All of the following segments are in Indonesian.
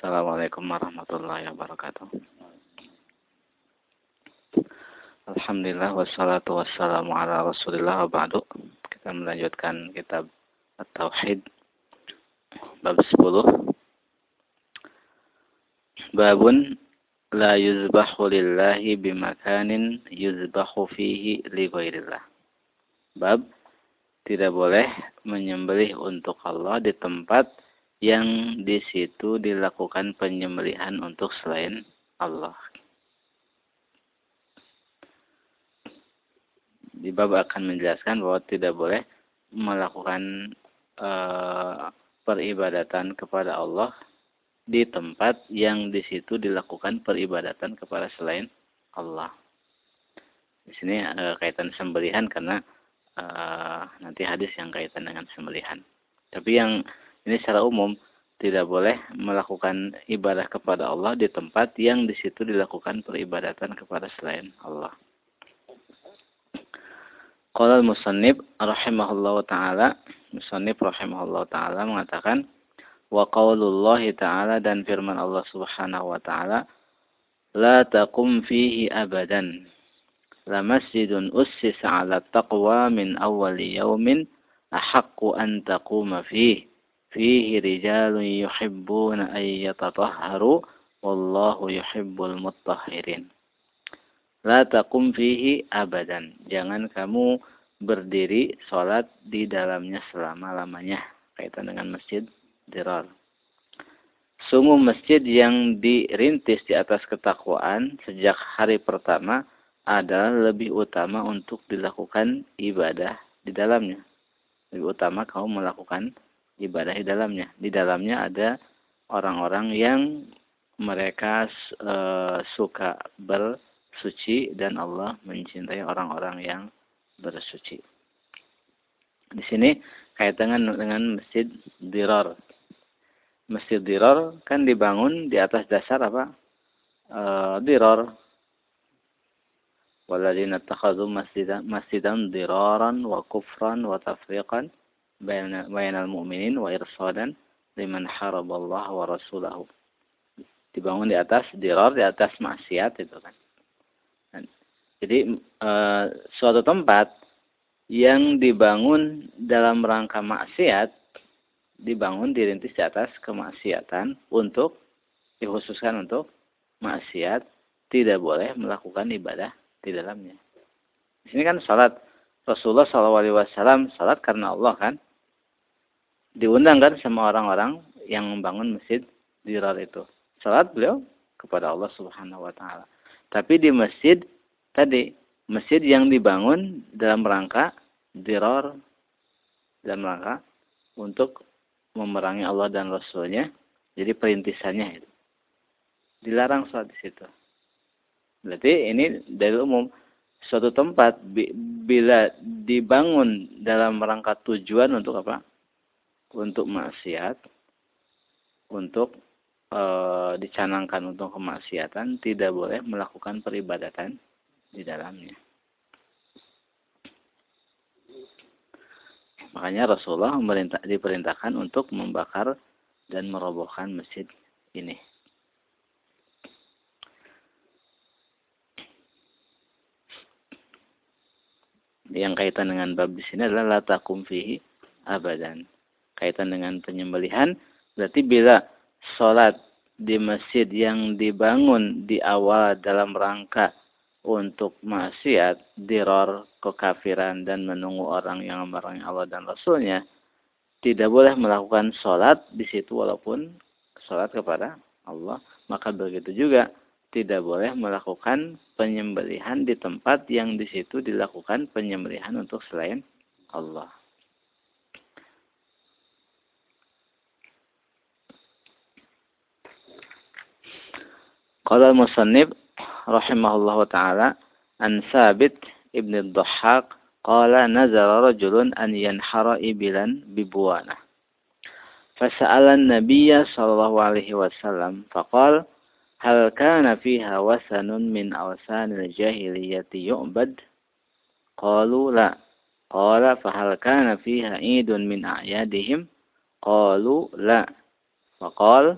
Assalamualaikum warahmatullahi wabarakatuh. Alhamdulillah wassalatu wassalamu ala Rasulillah wa ba'du. Kita melanjutkan kitab At-Tauhid bab 10. Babun la yuzbahu lillahi bimakanin yuzbahu fihi li ghairillah. Bab tidak boleh menyembelih untuk Allah di tempat yang di situ dilakukan penyembelihan untuk selain Allah. Di bab akan menjelaskan bahwa tidak boleh melakukan e, peribadatan kepada Allah di tempat yang di situ dilakukan peribadatan kepada selain Allah. Di sini e, kaitan sembelihan karena e, nanti hadis yang kaitan dengan sembelihan. Tapi yang ini secara umum tidak boleh melakukan ibadah kepada Allah di tempat yang di situ dilakukan peribadatan kepada selain Allah. Qala al-musannib rahimahullah ta'ala musannib rahimahullah ta'ala mengatakan wa qaulullah ta'ala dan firman Allah Subhanahu wa ta'ala la taqum fihi abadan la masjidun ussisa 'ala taqwa min awwali yawmin ahaqqu an taquma fihi fihi rijalun yuhibbuna an yatatahharu wallahu yuhibbul mutahhirin La takum fihi abadan. Jangan kamu berdiri sholat di dalamnya selama-lamanya. Kaitan dengan masjid dirar. Sungguh masjid yang dirintis di atas ketakwaan sejak hari pertama adalah lebih utama untuk dilakukan ibadah di dalamnya. Lebih utama kamu melakukan ibadah di dalamnya. Di dalamnya ada orang-orang yang mereka e, suka ber suci dan Allah mencintai orang-orang yang bersuci. Di sini kaitan dengan masjid Dirar. Masjid Dirar kan dibangun di atas dasar apa? E, Dirar. Waladina masjidan, masjidan diraran wa kufran wa tafriqan bainal mu'minin wa irsadan liman haraballah wa rasulahu. Dibangun di atas dirar, di atas maksiat itu kan. Jadi e, suatu tempat yang dibangun dalam rangka maksiat dibangun dirintis di atas kemaksiatan untuk dikhususkan untuk maksiat tidak boleh melakukan ibadah di dalamnya. Di sini kan salat Rasulullah SAW salat karena Allah kan diundang kan sama orang-orang yang membangun masjid di itu. Salat beliau kepada Allah Subhanahu Wa Taala. Tapi di masjid tadi masjid yang dibangun dalam rangka diror dalam rangka untuk memerangi Allah dan Rasulnya jadi perintisannya itu dilarang sholat di situ berarti ini dari umum suatu tempat bila dibangun dalam rangka tujuan untuk apa untuk maksiat untuk e, dicanangkan untuk kemaksiatan tidak boleh melakukan peribadatan di dalamnya. Makanya Rasulullah memerintah, diperintahkan untuk membakar dan merobohkan masjid ini. Yang kaitan dengan bab di sini adalah latakum fihi abadan. Kaitan dengan penyembelihan berarti bila sholat di masjid yang dibangun di awal dalam rangka untuk maksiat, diror, kekafiran, dan menunggu orang yang memerangi Allah dan Rasulnya, tidak boleh melakukan sholat di situ walaupun sholat kepada Allah. Maka begitu juga tidak boleh melakukan penyembelihan di tempat yang di situ dilakukan penyembelihan untuk selain Allah. Qala musannib rahimahullah taala an Sabit ibn al-Dhahhak qala nazara rajulun an yanhara ibilan bibuana فسأل النبي صلى الله عليه وسلم فقال هل كان فيها وثن من أوثان الجاهلية يعبد؟ قالوا لا. قال فهل كان فيها عيد من أعيادهم؟ قالوا لا. فقال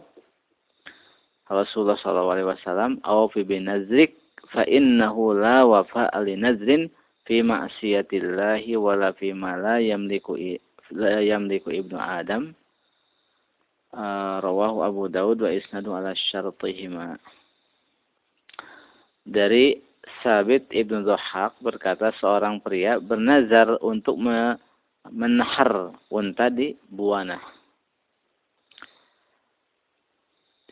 Rasulullah sallallahu alaihi wasallam aw fi binazrik fa innahu la wafa li nazrin fi ma'siyatillahi wala fi ma la yamliku la yamliku ibnu adam uh, rawahu Abu Daud wa isnadu ala syartihima dari Sabit Ibnu Dhahak berkata seorang pria bernazar untuk me menahar unta di buana.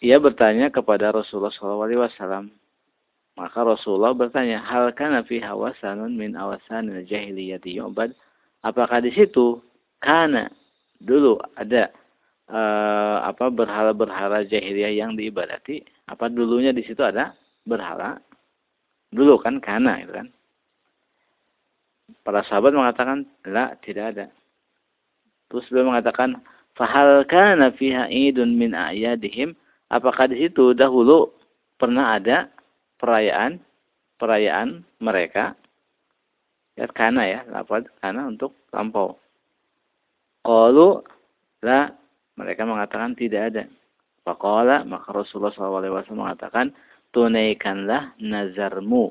Ia bertanya kepada Rasulullah SAW. Maka Rasulullah bertanya, hal kana fi hawasanun min awasanil jahiliyati yu'bad? Apakah di situ kana dulu ada uh, apa berhala-berhala jahiliyah yang diibadati? Apa dulunya di situ ada berhala? Dulu kan kana itu kan. Para sahabat mengatakan, la tidak ada. Terus beliau mengatakan, fahal kana fiha idun min a'yadihim? Apakah di situ dahulu pernah ada perayaan perayaan mereka? Ya kana ya, lapad kana untuk lampau. Qalu la mereka mengatakan tidak ada. Faqala maka Rasulullah SAW mengatakan tunaikanlah nazarmu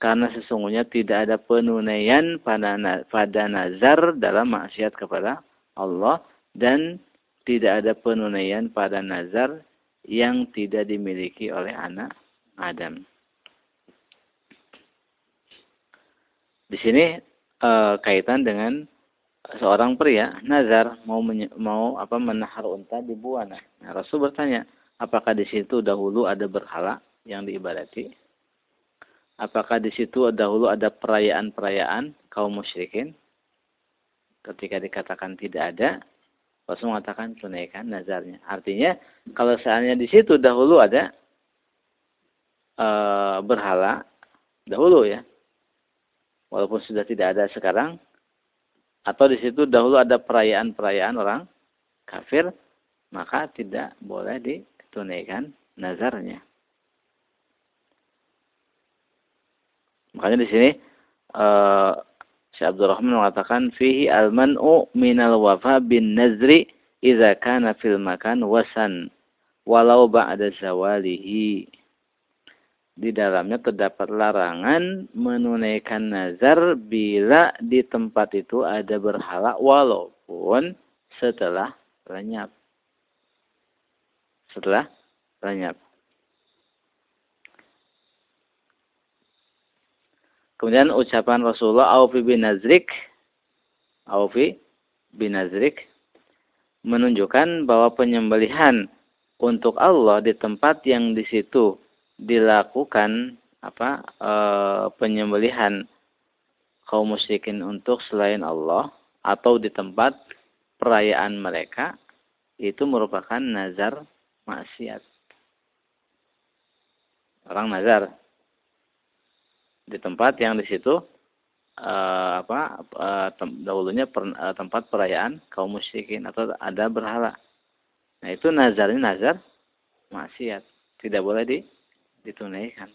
karena sesungguhnya tidak ada penunaian pada pada nazar dalam maksiat kepada Allah dan tidak ada penunaian pada nazar yang tidak dimiliki oleh anak Adam. Di sini e, kaitan dengan seorang pria nazar mau mau apa menahar unta di buana. Nah, Rasul bertanya, apakah di situ dahulu ada berhala? yang diibadati? Apakah di situ dahulu ada perayaan-perayaan kaum musyrikin? Ketika dikatakan tidak ada, Rasul mengatakan tunaikan nazarnya. Artinya, kalau seandainya di situ dahulu ada e, berhala, dahulu ya, walaupun sudah tidak ada sekarang, atau di situ dahulu ada perayaan-perayaan orang kafir, maka tidak boleh ditunaikan nazarnya. Makanya di sini uh, Syekh Abdul Rahman mengatakan fihi al-man'u minal wafa bin nazri idza kana fil makan wasan walau ba'da zawalihi. Di dalamnya terdapat larangan menunaikan nazar bila di tempat itu ada berhala walaupun setelah lenyap. Setelah lenyap. Kemudian ucapan Rasulullah Aufi bin Nazrik. Aufi bin Nazrik. Menunjukkan bahwa penyembelihan untuk Allah di tempat yang di situ dilakukan apa e, penyembelihan kaum musyrikin untuk selain Allah atau di tempat perayaan mereka itu merupakan nazar maksiat. Orang nazar di tempat yang di situ uh, apa uh, tem, dahulunya per, uh, tempat perayaan kaum musyrikin atau ada berhala. Nah itu nazarnya nazar maksiat, tidak boleh di, ditunaikan.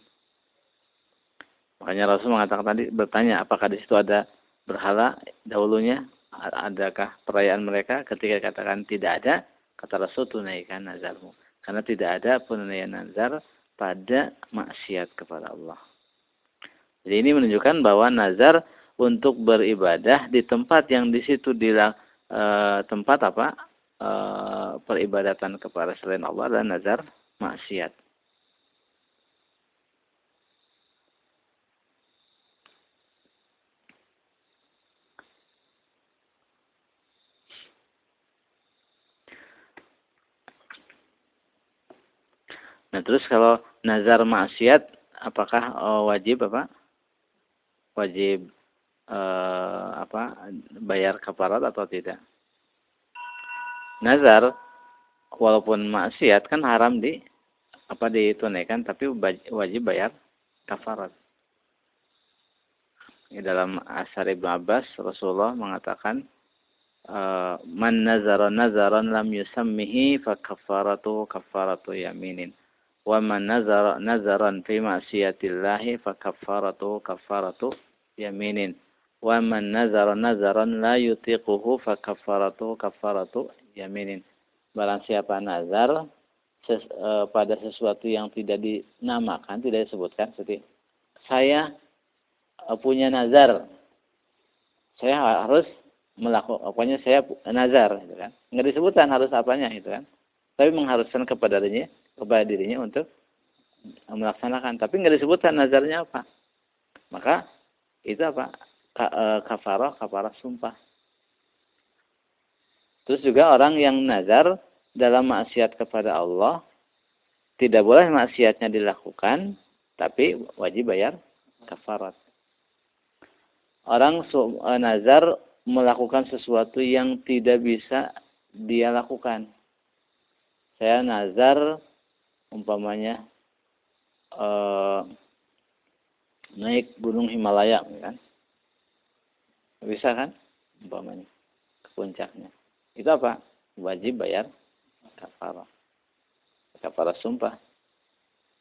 Makanya Rasul mengatakan tadi bertanya apakah di situ ada berhala dahulunya adakah perayaan mereka ketika katakan tidak ada kata Rasul tunaikan nazarmu karena tidak ada penunaian nazar pada maksiat kepada Allah. Jadi ini menunjukkan bahwa nazar untuk beribadah di tempat yang di situ di e, tempat apa e, peribadatan kepada selain Allah dan nazar maksiat. Nah terus kalau nazar maksiat apakah oh, wajib apa? Wajib eh, apa bayar kafarat atau tidak. Nazar walaupun maksiat kan haram di apa ditunaikan tapi wajib bayar kafarat. Di dalam asar Ibnu Abbas Rasulullah mengatakan eh, man nazara nazaran lam yusammihi fa kafaratu kafaratu yaminin wa man nazara nazaran fi ma'siyatillahi fa kaffaratu kaffaratu yaminin wa man nazara nazaran la yutiquhu fa kaffaratu yaminin barang siapa nazar ses, e, pada sesuatu yang tidak dinamakan, tidak disebutkan seperti saya e, punya nazar. Saya harus melakukan pokoknya saya nazar gitu kan. Enggak disebutkan harus apanya itu kan. Tapi mengharuskan kepada dirinya kepada dirinya untuk melaksanakan, tapi enggak disebutkan nazarnya apa. Maka itu apa? E, kafarah, kafarah sumpah. Terus juga orang yang nazar dalam maksiat kepada Allah tidak boleh maksiatnya dilakukan, tapi wajib bayar kafarat. Orang e, nazar melakukan sesuatu yang tidak bisa dia lakukan. Saya nazar umpamanya eh, naik gunung Himalaya kan. Bisa kan? Umpamanya ke puncaknya. Itu apa? Wajib bayar kafarah. Kafarah sumpah.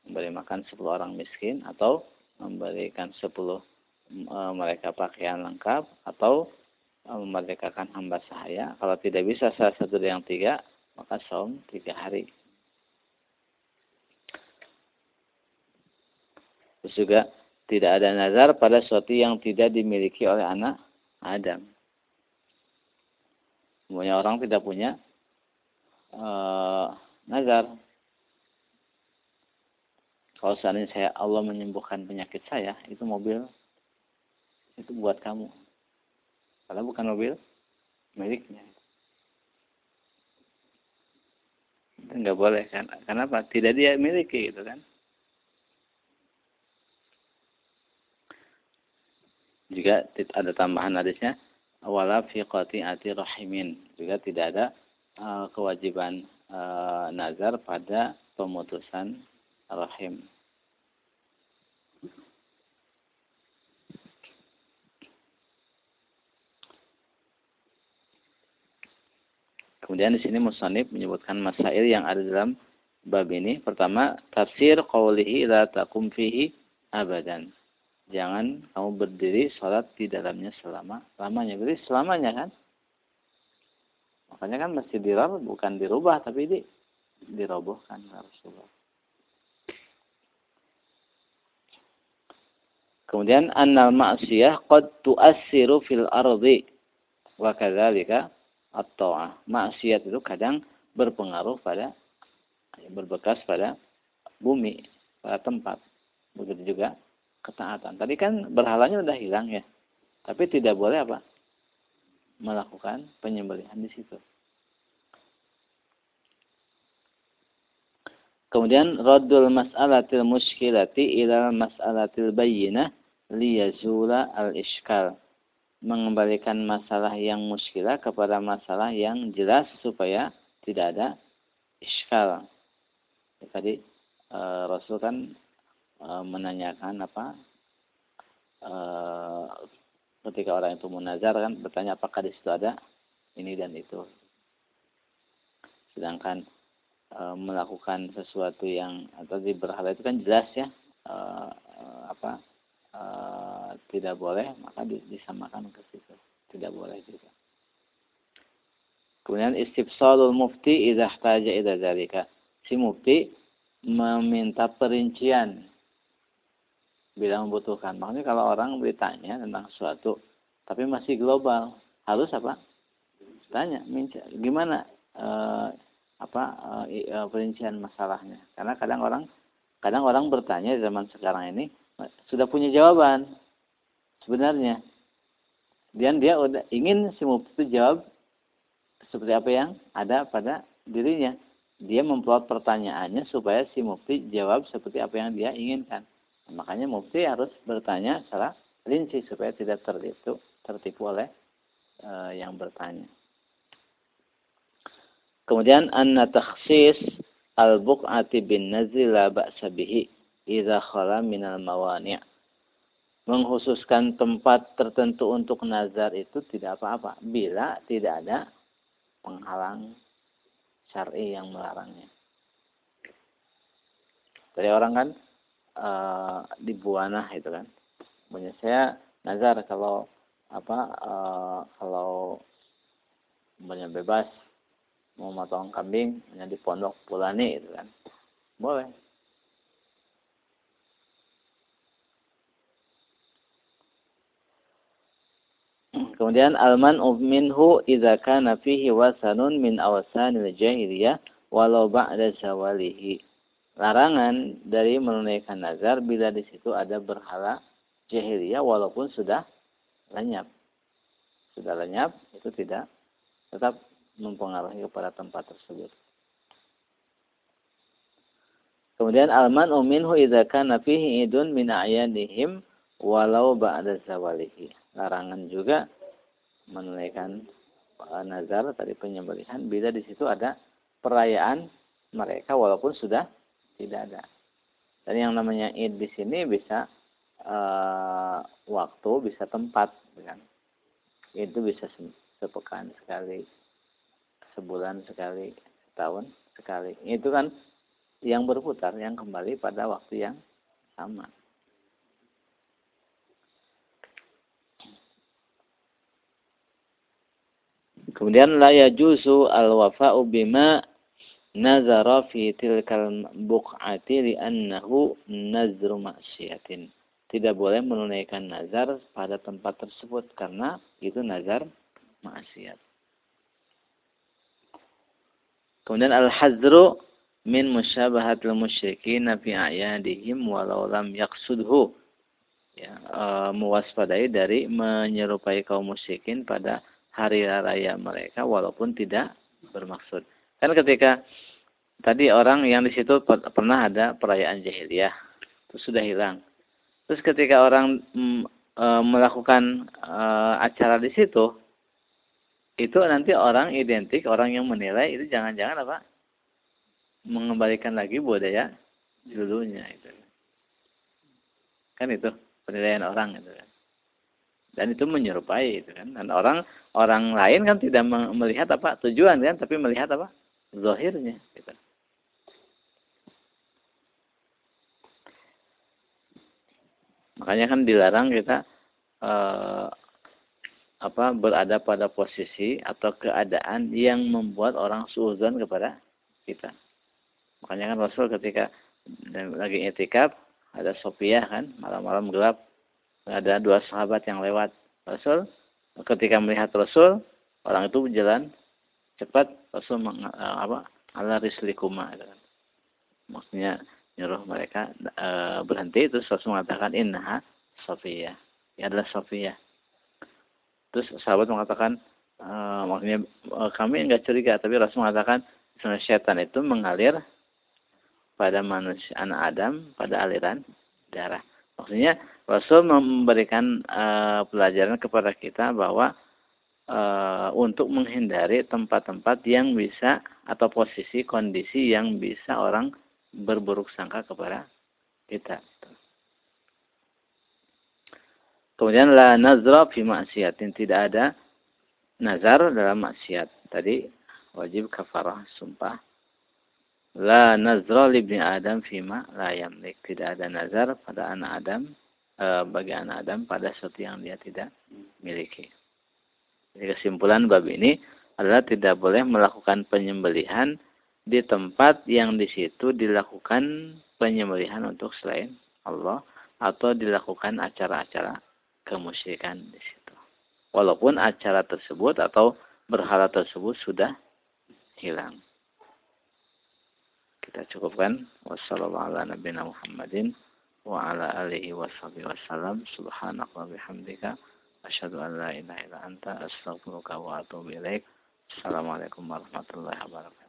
Memberi makan 10 orang miskin atau memberikan 10 e, mereka pakaian lengkap atau memerdekakan hamba sahaya. Kalau tidak bisa salah satu dari yang tiga, maka saum tiga hari. Terus juga tidak ada nazar pada sesuatu yang tidak dimiliki oleh anak Adam. Semuanya orang tidak punya uh, nazar. Kalau seandainya saya Allah menyembuhkan penyakit saya, itu mobil itu buat kamu. Karena bukan mobil miliknya. Enggak boleh kan? Kenapa? Tidak dia miliki gitu kan? Juga ada tambahan hadisnya wala fi qati'ati rahimin. Juga tidak ada uh, kewajiban uh, nazar pada pemutusan rahim. Kemudian di sini Musanib menyebutkan masail yang ada dalam bab ini. Pertama, tafsir qawlihi la taqum fihi abadan. Jangan kamu berdiri salat di dalamnya selama lamanya. Berarti selamanya kan? Makanya kan mesti dirar bukan dirubah tapi di dirobohkan Rasulullah. Kemudian annal ma'siyah qad tu'assiru fil ardi wa kadzalika at-ta'ah. Maksiat itu kadang berpengaruh pada berbekas pada bumi, pada tempat. Begitu juga ketaatan. Tadi kan berhalanya sudah hilang ya. Tapi tidak boleh apa? Melakukan penyembelihan di situ. Kemudian raddul mas'alatil muskilati ila mas'alatil bayyinah liyazula al-ishkal mengembalikan masalah yang muskilah kepada masalah yang jelas supaya tidak ada iskal. Tadi e, Rasul kan e, menanyakan apa e, ketika orang itu munazar kan bertanya apakah di situ ada ini dan itu. Sedangkan e, melakukan sesuatu yang atau di berhala itu kan jelas ya e, apa tidak boleh maka disamakan ke situ. Tidak boleh juga. Kemudian istifsalul mufti idza ihtaja ila dzalika. Si mufti meminta perincian. Bila membutuhkan. Makanya kalau orang bertanya tentang sesuatu tapi masih global harus apa? Tanya minta gimana uh, apa uh, perincian masalahnya? Karena kadang orang kadang orang bertanya zaman sekarang ini sudah punya jawaban sebenarnya. Dan dia udah ingin si mufti jawab seperti apa yang ada pada dirinya. Dia memplot pertanyaannya supaya si mufti jawab seperti apa yang dia inginkan. Makanya mufti harus bertanya secara rinci supaya tidak tertipu tertipu oleh e, yang bertanya. Kemudian anna takhsis al-buq'ati bin nazila ba'sa bihi idza khala minal mawani' menghususkan tempat tertentu untuk nazar itu tidak apa-apa. Bila tidak ada penghalang syar'i yang melarangnya. Dari orang kan e, di Buana itu kan, punya saya nazar kalau apa e, kalau punya bebas mau motong kambing hanya di pondok pulani itu kan. Boleh Kemudian alman minhu idza kana fihi wasanun min awsanil jahiliyah walau ba'da zawalihi. Larangan dari menunaikan nazar bila di situ ada berhala jahiliyah walaupun sudah lenyap. Sudah lenyap itu tidak tetap mempengaruhi kepada tempat tersebut. Kemudian alman minhu idza kana fihi idun min a'yanihim walau ba'da zawalihi. Larangan juga menunaikan uh, nazar tadi penyembelihan bila di situ ada perayaan mereka walaupun sudah tidak ada. Dan yang namanya id di sini bisa uh, waktu, bisa tempat, kan? Itu bisa sepekan sekali, sebulan sekali, setahun sekali. Itu kan yang berputar, yang kembali pada waktu yang sama. Kemudian la yajuzu al-wafa'u bima nazara fi tilkal buq'ati li'annahu nazru maksiatin. Tidak boleh menunaikan nazar pada tempat tersebut karena itu nazar maksiat. Kemudian al-hazru min musyabahatil musyrikin fi a'yadihim walau lam yaqsudhu. Ya, e, mewaspadai dari menyerupai kaum musyrikin pada hari raya mereka walaupun tidak bermaksud. Kan ketika tadi orang yang di situ pernah ada perayaan jahiliyah, itu sudah hilang. Terus ketika orang mm, e, melakukan e, acara di situ, itu nanti orang identik, orang yang menilai itu jangan-jangan apa? Mengembalikan lagi budaya dulunya itu. Kan itu penilaian orang itu kan dan itu menyerupai itu kan. Dan orang orang lain kan tidak melihat apa tujuan kan tapi melihat apa? Zahirnya gitu. makanya kan dilarang kita eh, apa berada pada posisi atau keadaan yang membuat orang suuzon kepada kita. Makanya kan Rasul ketika lagi etikap ada Sophia kan malam-malam gelap ada dua sahabat yang lewat Rasul. Ketika melihat Rasul orang itu berjalan cepat. Rasul meng, eh, apa rislikuma gitu kan. maksudnya nyuruh mereka e, berhenti. Terus Rasul mengatakan innaha Sofia ya adalah Sofia terus sahabat mengatakan e, maksudnya kami enggak curiga. Tapi Rasul mengatakan setan itu mengalir pada manusia anak Adam pada aliran darah Maksudnya Rasul memberikan uh, pelajaran kepada kita bahwa uh, untuk menghindari tempat-tempat yang bisa atau posisi kondisi yang bisa orang berburuk sangka kepada kita. Kemudian la nazra fi maksiatin tidak ada nazar dalam maksiat. Tadi wajib kafarah sumpah La nazra libni Adam fima la yamlik. Tidak ada nazar pada anak Adam, e, bagi anak Adam pada sesuatu yang dia tidak miliki. Jadi kesimpulan bab ini adalah tidak boleh melakukan penyembelihan di tempat yang di situ dilakukan penyembelihan untuk selain Allah atau dilakukan acara-acara kemusyrikan di situ. Walaupun acara tersebut atau berhala tersebut sudah hilang kita cukupkan. Wassalamualaikum assalamualaikum warahmatullahi wabarakatuh